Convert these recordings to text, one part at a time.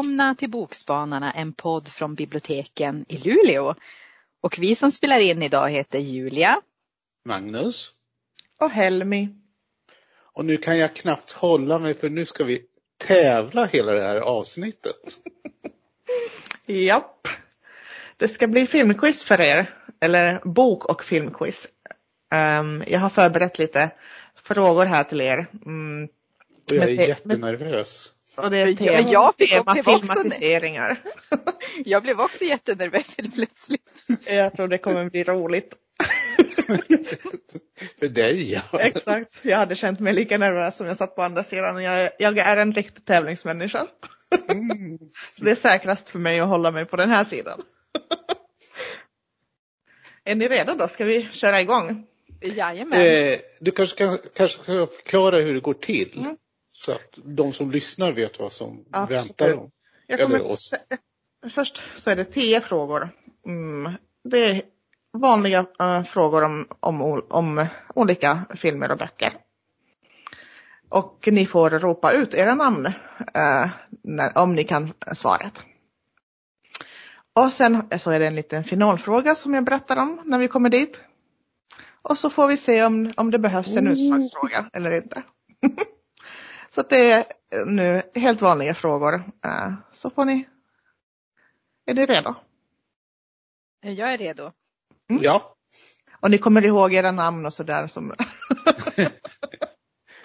Välkomna till Bokspanarna, en podd från biblioteken i Luleå. Och vi som spelar in idag heter Julia. Magnus. Och Helmi. Och nu kan jag knappt hålla mig för nu ska vi tävla hela det här avsnittet. Japp. Det ska bli filmquiz för er. Eller bok och filmquiz. Um, jag har förberett lite frågor här till er. Mm, och jag är med- jättenervös. och det är Ja, tema, jag fick- tema blev också filmatiseringar. Jag blev också jättenervös helt plötsligt. jag tror det kommer bli roligt. för dig ja. Exakt. Jag hade känt mig lika nervös som jag satt på andra sidan. Jag, jag är en riktig tävlingsmänniska. Mm. Det är säkrast för mig att hålla mig på den här sidan. är ni redo då? Ska vi köra igång? Jajamän. Eh, du kanske kan, kanske ska förklara hur det går till. Mm. Så att de som lyssnar vet vad som Absolut. väntar dem. Eller oss. först så är det tio frågor. Mm, det är vanliga eh, frågor om, om, om olika filmer och böcker. Och ni får ropa ut era namn eh, när, om ni kan svaret. Och sen så är det en liten finalfråga som jag berättar om när vi kommer dit. Och så får vi se om, om det behövs en utslagsfråga eller inte. så att det är nu helt vanliga frågor. Eh, Så får ni är ni redo? Jag är redo. Mm. Ja, Och ni kommer ihåg era namn och sådär som...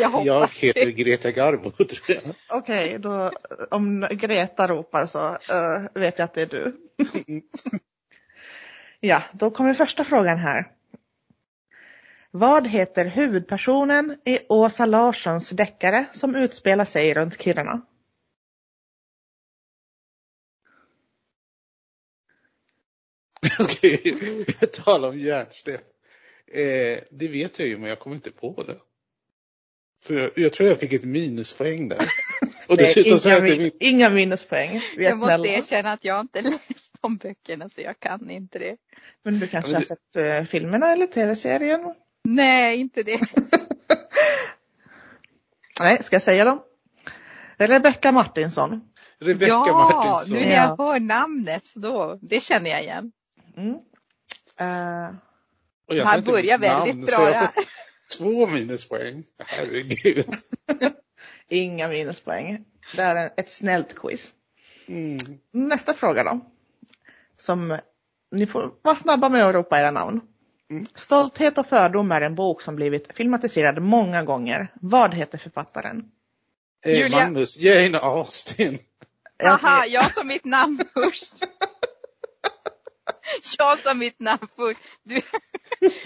Jag hoppas jag heter Greta Garbo tror jag. Okej, då om Greta ropar så eh, vet jag att det är du. ja, då kommer första frågan här. Vad heter huvudpersonen i Åsa Larssons deckare som utspelar sig runt Kiruna? Okej, jag talar om hjärnsläpp. Eh, det vet jag ju men jag kommer inte på det. Så jag, jag tror jag fick ett minuspoäng där. Och dessutom så inga, min- min... inga minuspoäng. Vi är Jag måste snälla. erkänna att jag inte läst de böckerna så jag kan inte det. Men du kanske Ja, men har sett eh, filmerna eller tv-serien? Nej, inte det. Nej, ska jag säga dem? Rebecca Martinsson. Rebecca ja, Martinsson. nu när jag hör namnet så då, det känner jag igen. Mm. Och jag Han börjar väldigt namn, bra här. Två minuspoäng. Herregud. inga minuspoäng. Det är en- ett snällt quiz. Mm. Nästa fråga då. Som ni får vara snabba med att ropa era namn. Mm. Stolthet och fördom är en bok som blivit filmatiserad många gånger. Vad heter författaren? Eh, Julia. Magnus, Jane Austen. Aha, jag sa mitt namn först. Jag sa mitt namn först. Du,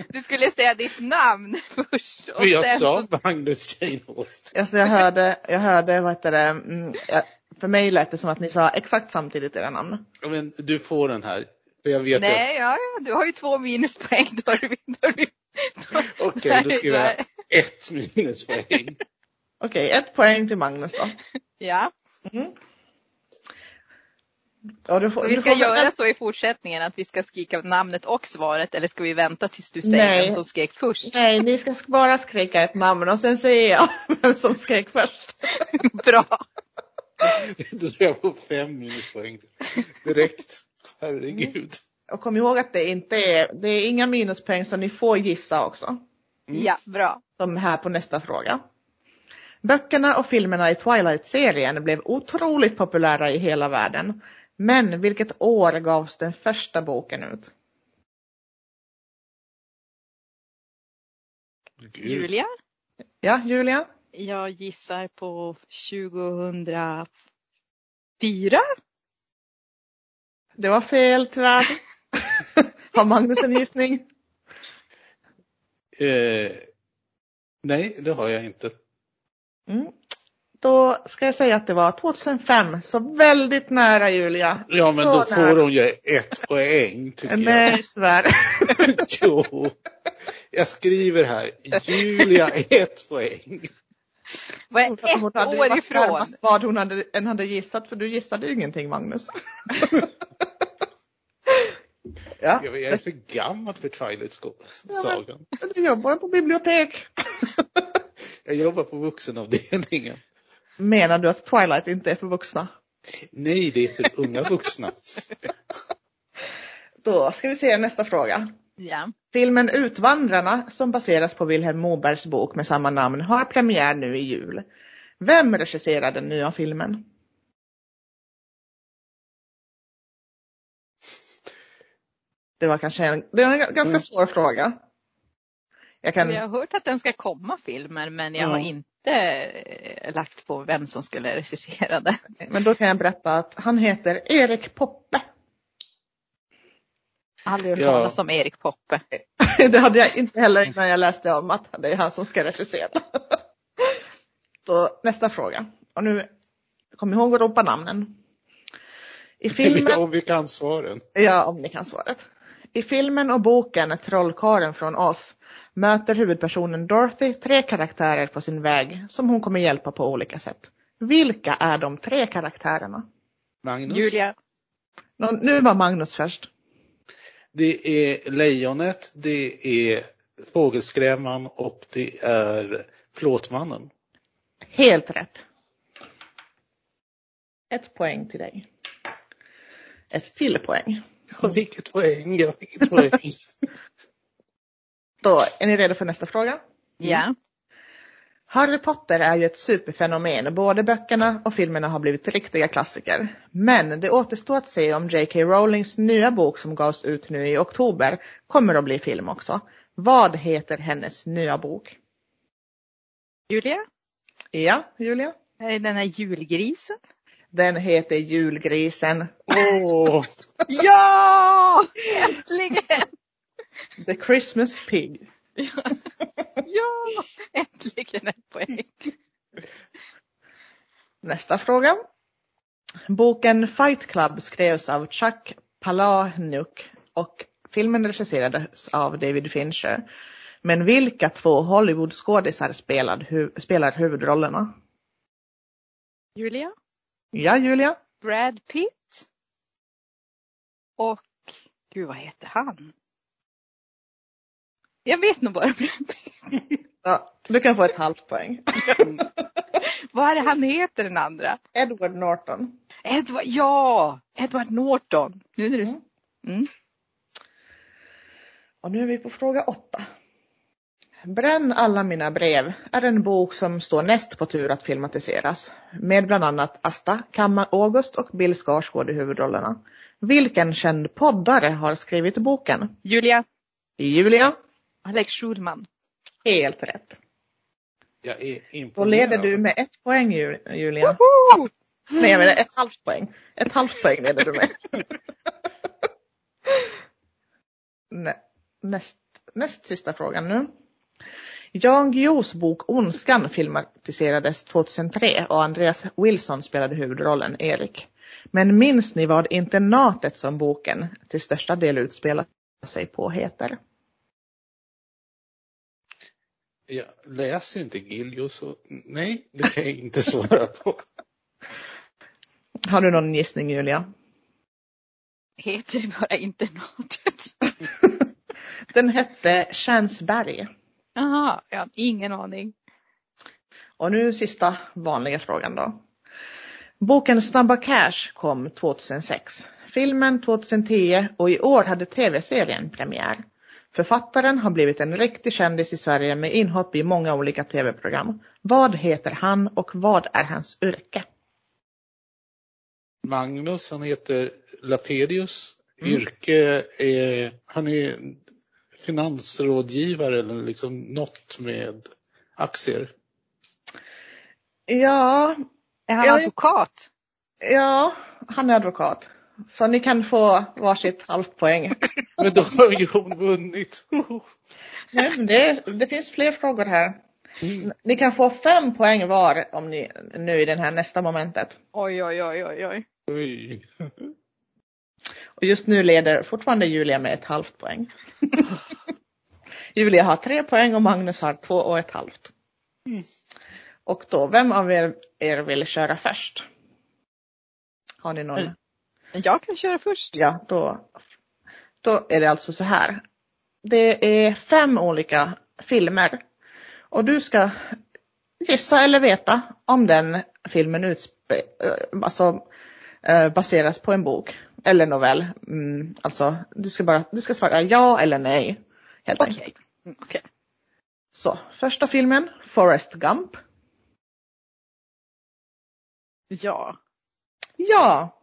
du skulle säga ditt namn först. Och jag sen sa så, Magnus Jane Austen. Alltså jag hörde, jag hörde vad heter det, mm, för mig lät det som att ni sa exakt samtidigt era namn. Men du får den här. För jag vet nej, ja, ja, du har ju två minuspoäng. Då har du, då har du, då, att... Okej, då skriver jag ett minuspoäng. Okej, ett poäng till Magnus då. Ja, Mm. Och du får, så vi du ska får- göra så i fortsättningen att vi ska skrika namnet och svaret eller ska vi vänta tills du säger Nej. vem som skrek först? Nej, ni ska bara skrika ett namn och sen säger jag vem som skrek först. Bra. Då ska jag få fem minuspoäng direkt. Herregud. Och kom ihåg att det inte är, det är inga minuspoäng så ni får gissa också. Mm. Ja, bra. Som här på nästa fråga. Böckerna och filmerna i Twilight-serien blev otroligt populära i hela världen. Men vilket år gavs den första boken ut? Gud. Julia? Ja, Julia? Jag gissar på 2004. Det var fel tyvärr. Har Magnus en gissning? Eh, nej, det har jag inte. Mm. Då ska jag säga att det var 2005, så väldigt nära Julia. Ja, men så då får nära. hon ju ett poäng tycker Nej, tyvärr. jag. Jo. Jag skriver här, Julia ett poäng. Vad är Hon ett hade ju år ifrån? Vad hon hade, än hade gissat, för du gissade ju ingenting Magnus. ja, Jag är för gammal för Twilight-sagan. men du jobbar på bibliotek. Jag jobbar på vuxenavdelningen. Menar du att Twilight inte är för vuxna? Nej, det är för unga vuxna. Då ska vi se nästa fråga. Ja. Filmen Utvandrarna som baseras på Vilhelm Mobergs bok med samma namn har premiär nu i jul. Vem regisserar den nya filmen? Det var kanske en, det var en ganska Mm. svår fråga. Jag kan, Jag har hört att den ska komma filmer men jag har Ja. inte eh, lagt på vem som skulle regissera den. men då kan jag berätta att han heter Erik Poppe. Aldrig hört Ja. talas om Erik Poppe. Det hade jag inte heller innan jag läste om att det är han som ska regissera. Då, nästa fråga. Och nu, kom ihåg att ropa namnen. I filmen, Om vi kan svaren. ja om ni kan svaret. I filmen och boken Trollkaren från Oz möter huvudpersonen Dorothy tre karaktärer på sin väg som hon kommer hjälpa på olika sätt. Vilka är de tre karaktärerna? Magnus? Julia. Nu var Magnus först. Det är lejonet, det är fågelskrämman och det är flåtmannen. Helt rätt. Ett poäng till dig. Ett till poäng. Ja, vilket poäng, ja, vilket poäng. Då är ni redo för nästa fråga? Ja. Harry Potter är ju ett superfenomen. Både böckerna och filmerna har blivit riktiga klassiker. Men det återstår att se om J.K. Rowlings nya bok som gavs ut nu i oktober kommer att bli film också. Vad heter hennes nya bok? Julia. Ja, Julia? Är det Den här julgrisen. Den heter Julgrisen. Åh, Ja! Äntligen! The Christmas Pig. Ja! Äntligen ett poäng. Nästa fråga. Boken Fight Club skrevs av Chuck Palahniuk och filmen regisserades av David Fincher. Men vilka två Hollywoodskådisar spelade hu- spelar huvudrollerna? Julia. Ja, Julia? Brad Pitt. Och, gud vad heter han? Jag vet nog bara. Ja, du kan få ett halvt poäng. Vad är det han heter den andra? Edward Norton. Edward, ja! Edward Norton. Nu när du... Mm. Mm. Och nu är vi på fråga åtta. Bränn alla mina brev är en bok som står näst på tur att filmatiseras. Med bland annat Asta, Kamma August och Bill Skarsgård i huvudrollerna. Vilken känd poddare har skrivit boken? Julia. Julia? Alex Schulman. Helt rätt. jag är Då imponerad. leder du med ett poäng Ju- Julia. Woho! Nej, jag menar ett halvt poäng. Ett halvt poäng leder du med. Nä, näst, näst sista frågan nu. Jan Guillous bok Ondskan filmatiserades 2003 och Andreas Wilson spelade huvudrollen Erik. Men minns ni vad internatet som boken till största del utspelar sig på heter? Jag läser inte Giljo så nej, det kan jag inte svara på. Har du någon gissning Julia? Heter det bara internatet? Den hette Tjärnsberg. Jaha, har ingen aning. Och nu sista vanliga frågan då. Boken Snabba Cash kom 2006. Filmen 2010 och i år hade tv-serien premiär. Författaren har blivit en riktig kändis i Sverige med inhopp i många olika tv-program. Vad heter han och vad är hans yrke? Magnus, han heter Lapedius. Mm. Yrke är, han är finansrådgivare eller liksom något med aktier. Ja, Är han advokat? ja, han är advokat. Så ni kan få varsitt halvt poäng. Men då har ju hon vunnit. Nej, men det, det finns fler frågor här. Mm. Ni kan få fem poäng var om ni nu i den här nästa momentet. Oj, oj, oj, oj, oj. Oj. Och just nu leder fortfarande Julia med ett halvt poäng. Julia har tre poäng och Magnus har två och ett halvt. Mm. Och då, vem av er, er vill köra först? Har ni någon? Jag kan köra först. Ja, då, då är det alltså så här. Det är fem olika filmer. Och du ska gissa eller veta om den filmen utspe, alltså eh, baseras på en bok eller novell. Mm, alltså du ska bara du ska svara ja eller nej. Helt Okej. enkelt. Mm, okej. Så första filmen, Forrest Gump. Ja. Ja,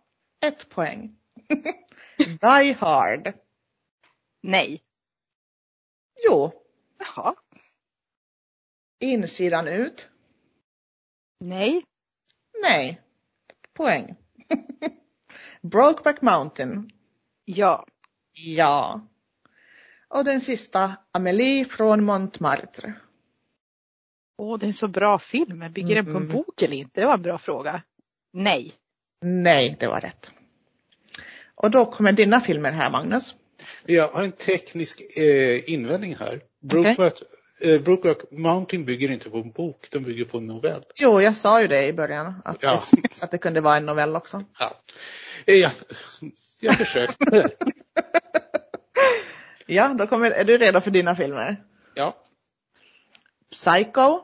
ett poäng. Die Hard. Nej. Jo, Jaha. insidan ut. Nej. Nej, poäng. Brokeback Mountain. Ja. Ja. Och den sista, Amelie från Montmartre. Åh, det är en så bra film. Bygger den på en bok eller inte? Det var en bra fråga. Nej. Nej, det var rätt. Och då kommer dina filmer här, Magnus. Jag har en teknisk eh, invändning här. Brokeback, eh, Brokeback Mountain bygger inte på en bok, den bygger på en novell. Jo, jag sa ju det i början, att, Ja. det, att det kunde vara en novell också. Ja. Eh, Jag, jag försökte. Ja, då kommer, är du redo för dina filmer? Ja. Psycho.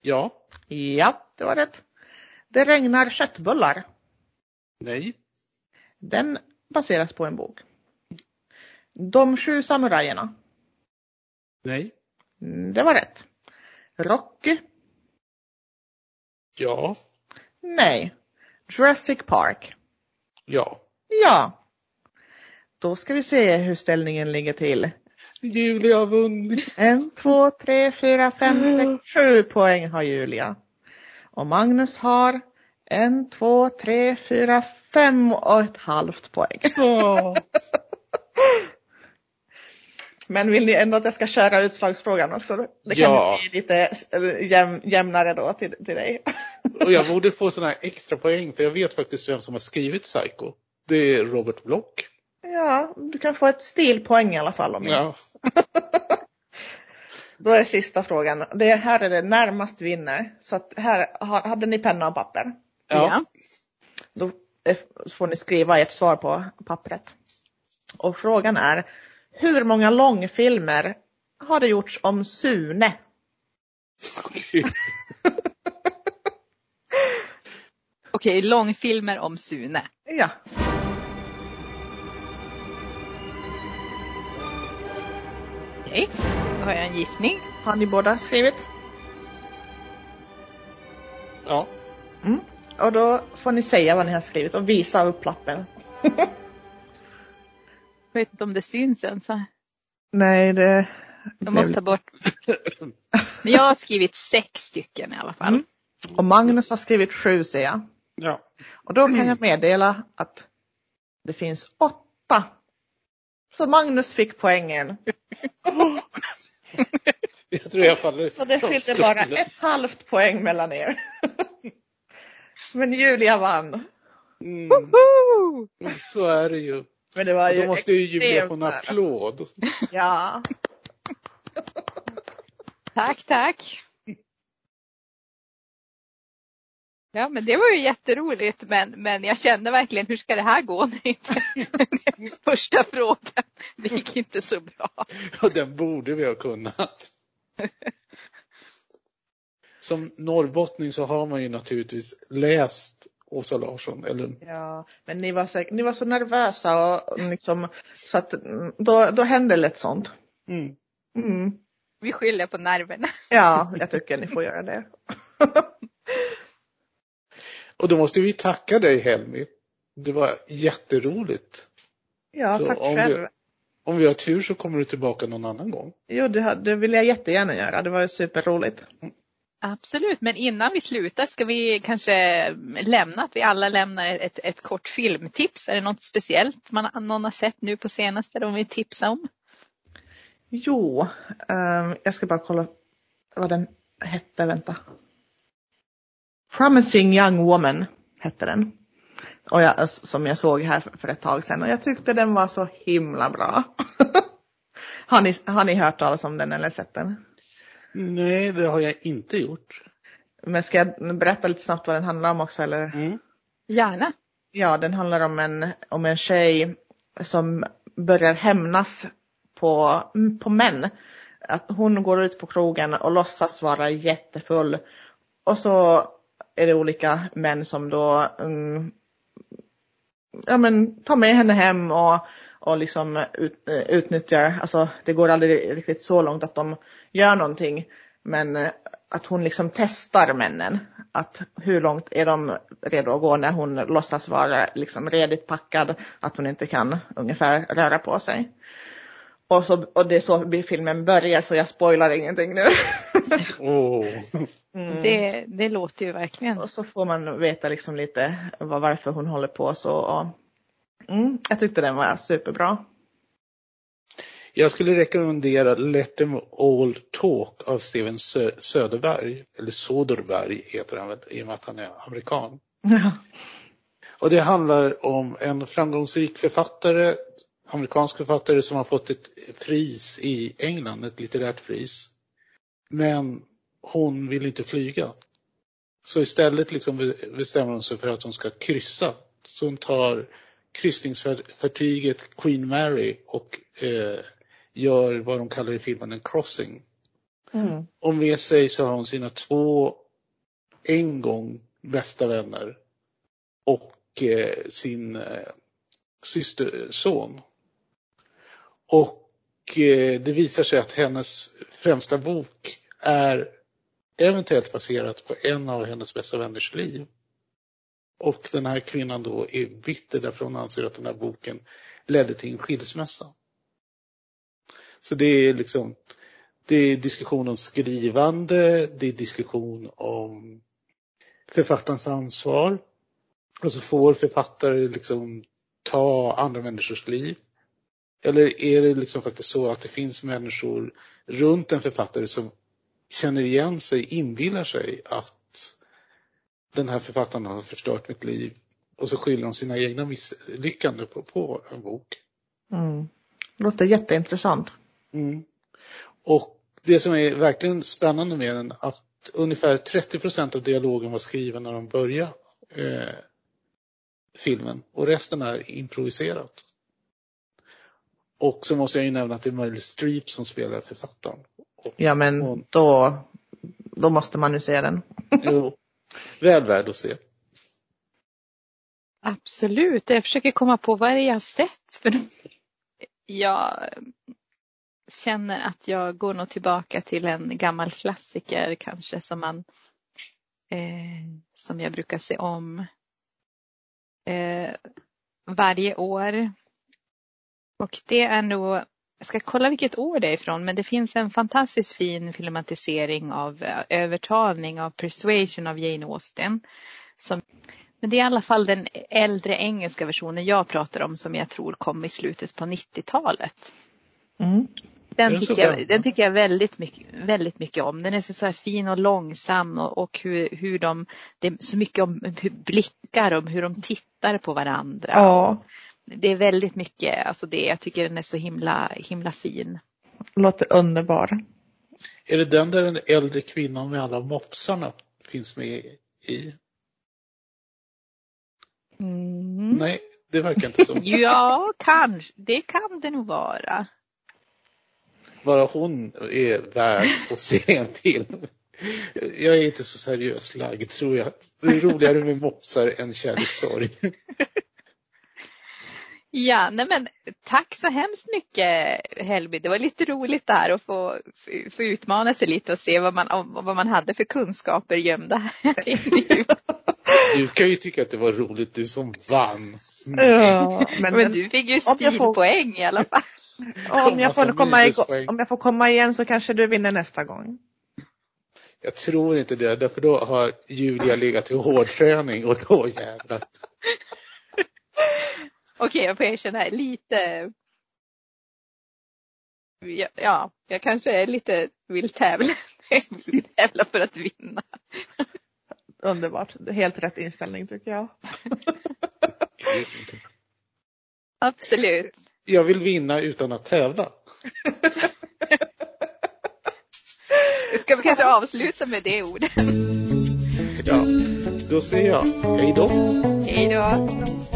Ja. Ja, det var rätt. Det regnar köttbullar. Nej. Den baseras på en bok. De sju samurajerna. Nej. Mm, Det var rätt. Rocky. Ja. Nej. Jurassic Park. Ja. Ja. Då ska vi se hur ställningen ligger till. Julia har vunnit. En, två, tre, fyra, fem, sex, sju poäng har Julia. Och Magnus har en, två, tre, fyra, fem och ett halvt poäng. Men vill ni ändå att jag ska köra utslagsfrågan också? Det kan Ja. bli lite jäm, jämnare då till, till dig. Och jag borde få sådana här extra poäng för jag vet faktiskt vem som har skrivit Psycho. Det är Robert Block. Ja, du kan få ett stilpoäng i alla fall. Om Ja. Då är sista frågan. Det här är det närmast vinner. Så här hade ni penna och papper. Ja. Då eh, får ni skriva ert svar på pappret. Och frågan är, hur många långfilmer har det gjorts om Sune? Okej. Okej, långfilmer om Sune. Ja, Okej, då har jag en gissning. har ni båda skrivit? Ja. Mm. Och då får ni säga vad ni har skrivit och visa upp lappen. Jag vet inte om det syns ens. Nej, det... Jag måste ta bort. Men jag har skrivit sex stycken i alla fall. Mm. Och Magnus har skrivit sju ser jag. Ja. Och då kan jag meddela att det finns åtta. Så Magnus fick poängen. Jag tror jag faller Så det skilde bara ett halvt poäng mellan er. Men Julia vann. Mm. Woo! Så är det ju. Men det var ju Då måste ju Julia få en applåd. Ja. Tack, tack. Ja, men det var ju jätteroligt, men, men jag kände verkligen hur ska det här gå? Första frågan, det gick inte så bra. Och den borde vi ha kunnat. Som norrbottning så har man ju naturligtvis läst Åsa Larsson. Eller, ja. Men ni var, säkert, ni var så nervösa och liksom, så att mm, då, då hände lätt sånt. mm. Mm. Vi skyller på nerverna. Ja, jag tycker ni får göra det. Och då måste vi tacka dig Helmi. Det var jätteroligt. Ja, Så tack om själv. vi- Om vi har tur så kommer du tillbaka någon annan gång. Jo, det, det vill jag jättegärna göra. Det var ju superroligt. Absolut, men innan vi slutar ska vi kanske lämna att vi alla lämnar ett, ett kort filmtips. Är det något speciellt man, någon har sett nu på senaste de vill tipsa om? Jo, um, jag ska bara kolla vad den hette, vänta. Promising Young Woman hette den. Och jag, som jag såg här för, för ett tag sedan och jag tyckte den var så himla bra. har, ni, har ni hört talas om den eller sett den? Nej, det har jag inte gjort. Men ska jag berätta lite snabbt vad den handlar om också eller? Mm. Gärna. Ja, den handlar om en, om en tjej som börjar hämnas på, på män. Att hon går ut på krogen och låtsas vara jättefull. Och så är det olika män som då mm, ja, men, tar med henne hem och, och liksom ut, eh, utnyttjar, alltså det går aldrig riktigt så långt att de gör någonting. Men eh, att hon liksom testar männen. Att hur långt är de redo att gå när hon låtsas vara liksom redigt packad. Att hon inte kan ungefär röra på sig. Och, så, och det är så filmen börjar så jag spoilar ingenting nu. Åh. Mm. Det, det låter ju verkligen. Och så får man veta liksom lite varför hon håller på så. Och, mm, jag tyckte den var superbra. Jag skulle rekommendera Let them all talk av Steven Sö Söderberg. Eller Soderberg heter han väl i och med att han är amerikan. Ja. Och det handlar om en framgångsrik författare, amerikansk författare som har fått ett pris i England, ett litterärt pris. Men hon vill inte flyga. Så istället liksom bestämmer hon sig för att hon ska kryssa. Så hon tar kryssningsfartyget Queen Mary och eh, gör vad de kallar i filmen en crossing. Mm. Och med sig så har hon sina två en gång bästa vänner och eh, sin eh, systerson. Och eh, det visar sig att hennes främsta bok är eventuellt baserat på en av hennes bästa vänners liv. Och den här kvinnan då är bitter därför hon anser att den här boken ledde till en skilsmässa. Så det är liksom, det är diskussion om skrivande, det är diskussion om författarens ansvar. Och så får författare liksom ta andra människors liv. Eller är det liksom faktiskt så att det finns människor runt en författare som känner igen sig, inbillar sig att den här författaren har förstört mitt liv och så skyller de sina egna misslyckanden på, på en bok. Mm. Låter jätteintressant. Mm. Och det som är verkligen spännande med den att ungefär 30 procent av dialogen var skriven när de började eh, filmen och resten är improviserat. Och så måste jag ju nämna att det är Meryl Streep som spelar författaren. Och, Ja men och, då, då måste man ju se den. jo, väl värd att se. Absolut. Jag försöker komma på vad är det jag har sett. För jag känner att jag går nog tillbaka till en gammal klassiker kanske som man eh, som jag brukar se om eh, varje år. Och det är nog, jag ska kolla vilket år det är ifrån, men det finns en fantastiskt fin filmatisering av eh, övertalning av Persuasion av Jane Austen. Som, men det är i alla fall den äldre engelska versionen jag pratar om som jag tror kom i slutet på 90-talet. Mm. Den tycker, jag, den tycker jag väldigt mycket, väldigt mycket om. Den är så, så här fin och långsam och, och hur, hur de, det är så mycket om hur blickar, om hur de tittar på varandra. Ja, Det är väldigt mycket, alltså det, jag tycker den är så himla, himla fin. låter underbar. Är det den där den äldre kvinnan med alla mopsarna finns med i? Mm. Nej, det verkar inte så. Ja, kanske, det kan det nog vara. Bara hon är värd att se en film. Jag är inte så seriös lagd tror jag. Det är roligare med mopsar än kärlekssorg. Ja, nej men tack så hemskt mycket Helby. Det var lite roligt där att få, få utmana sig lite och se vad man, om- vad man hade för kunskaper gömda här inne. Du kan ju tycka att det var roligt, du som vann. Ja, men, Men du fick ju jag får- stilpoäng i alla fall. om, jag får komma igång, om jag får komma igen så kanske du vinner nästa gång. Jag tror inte det, därför då har Julia legat i hårdträning och då jävlar. Okej, jag får erkänna här, lite. Ja, ja, jag kanske är lite vill tävla, vill tävla för att vinna. Underbart. Helt rätt inställning tycker jag. Absolut. Jag vill vinna utan att tävla. Ska vi kanske avsluta med det ordet? Ja, då säger jag hej då. Hej då.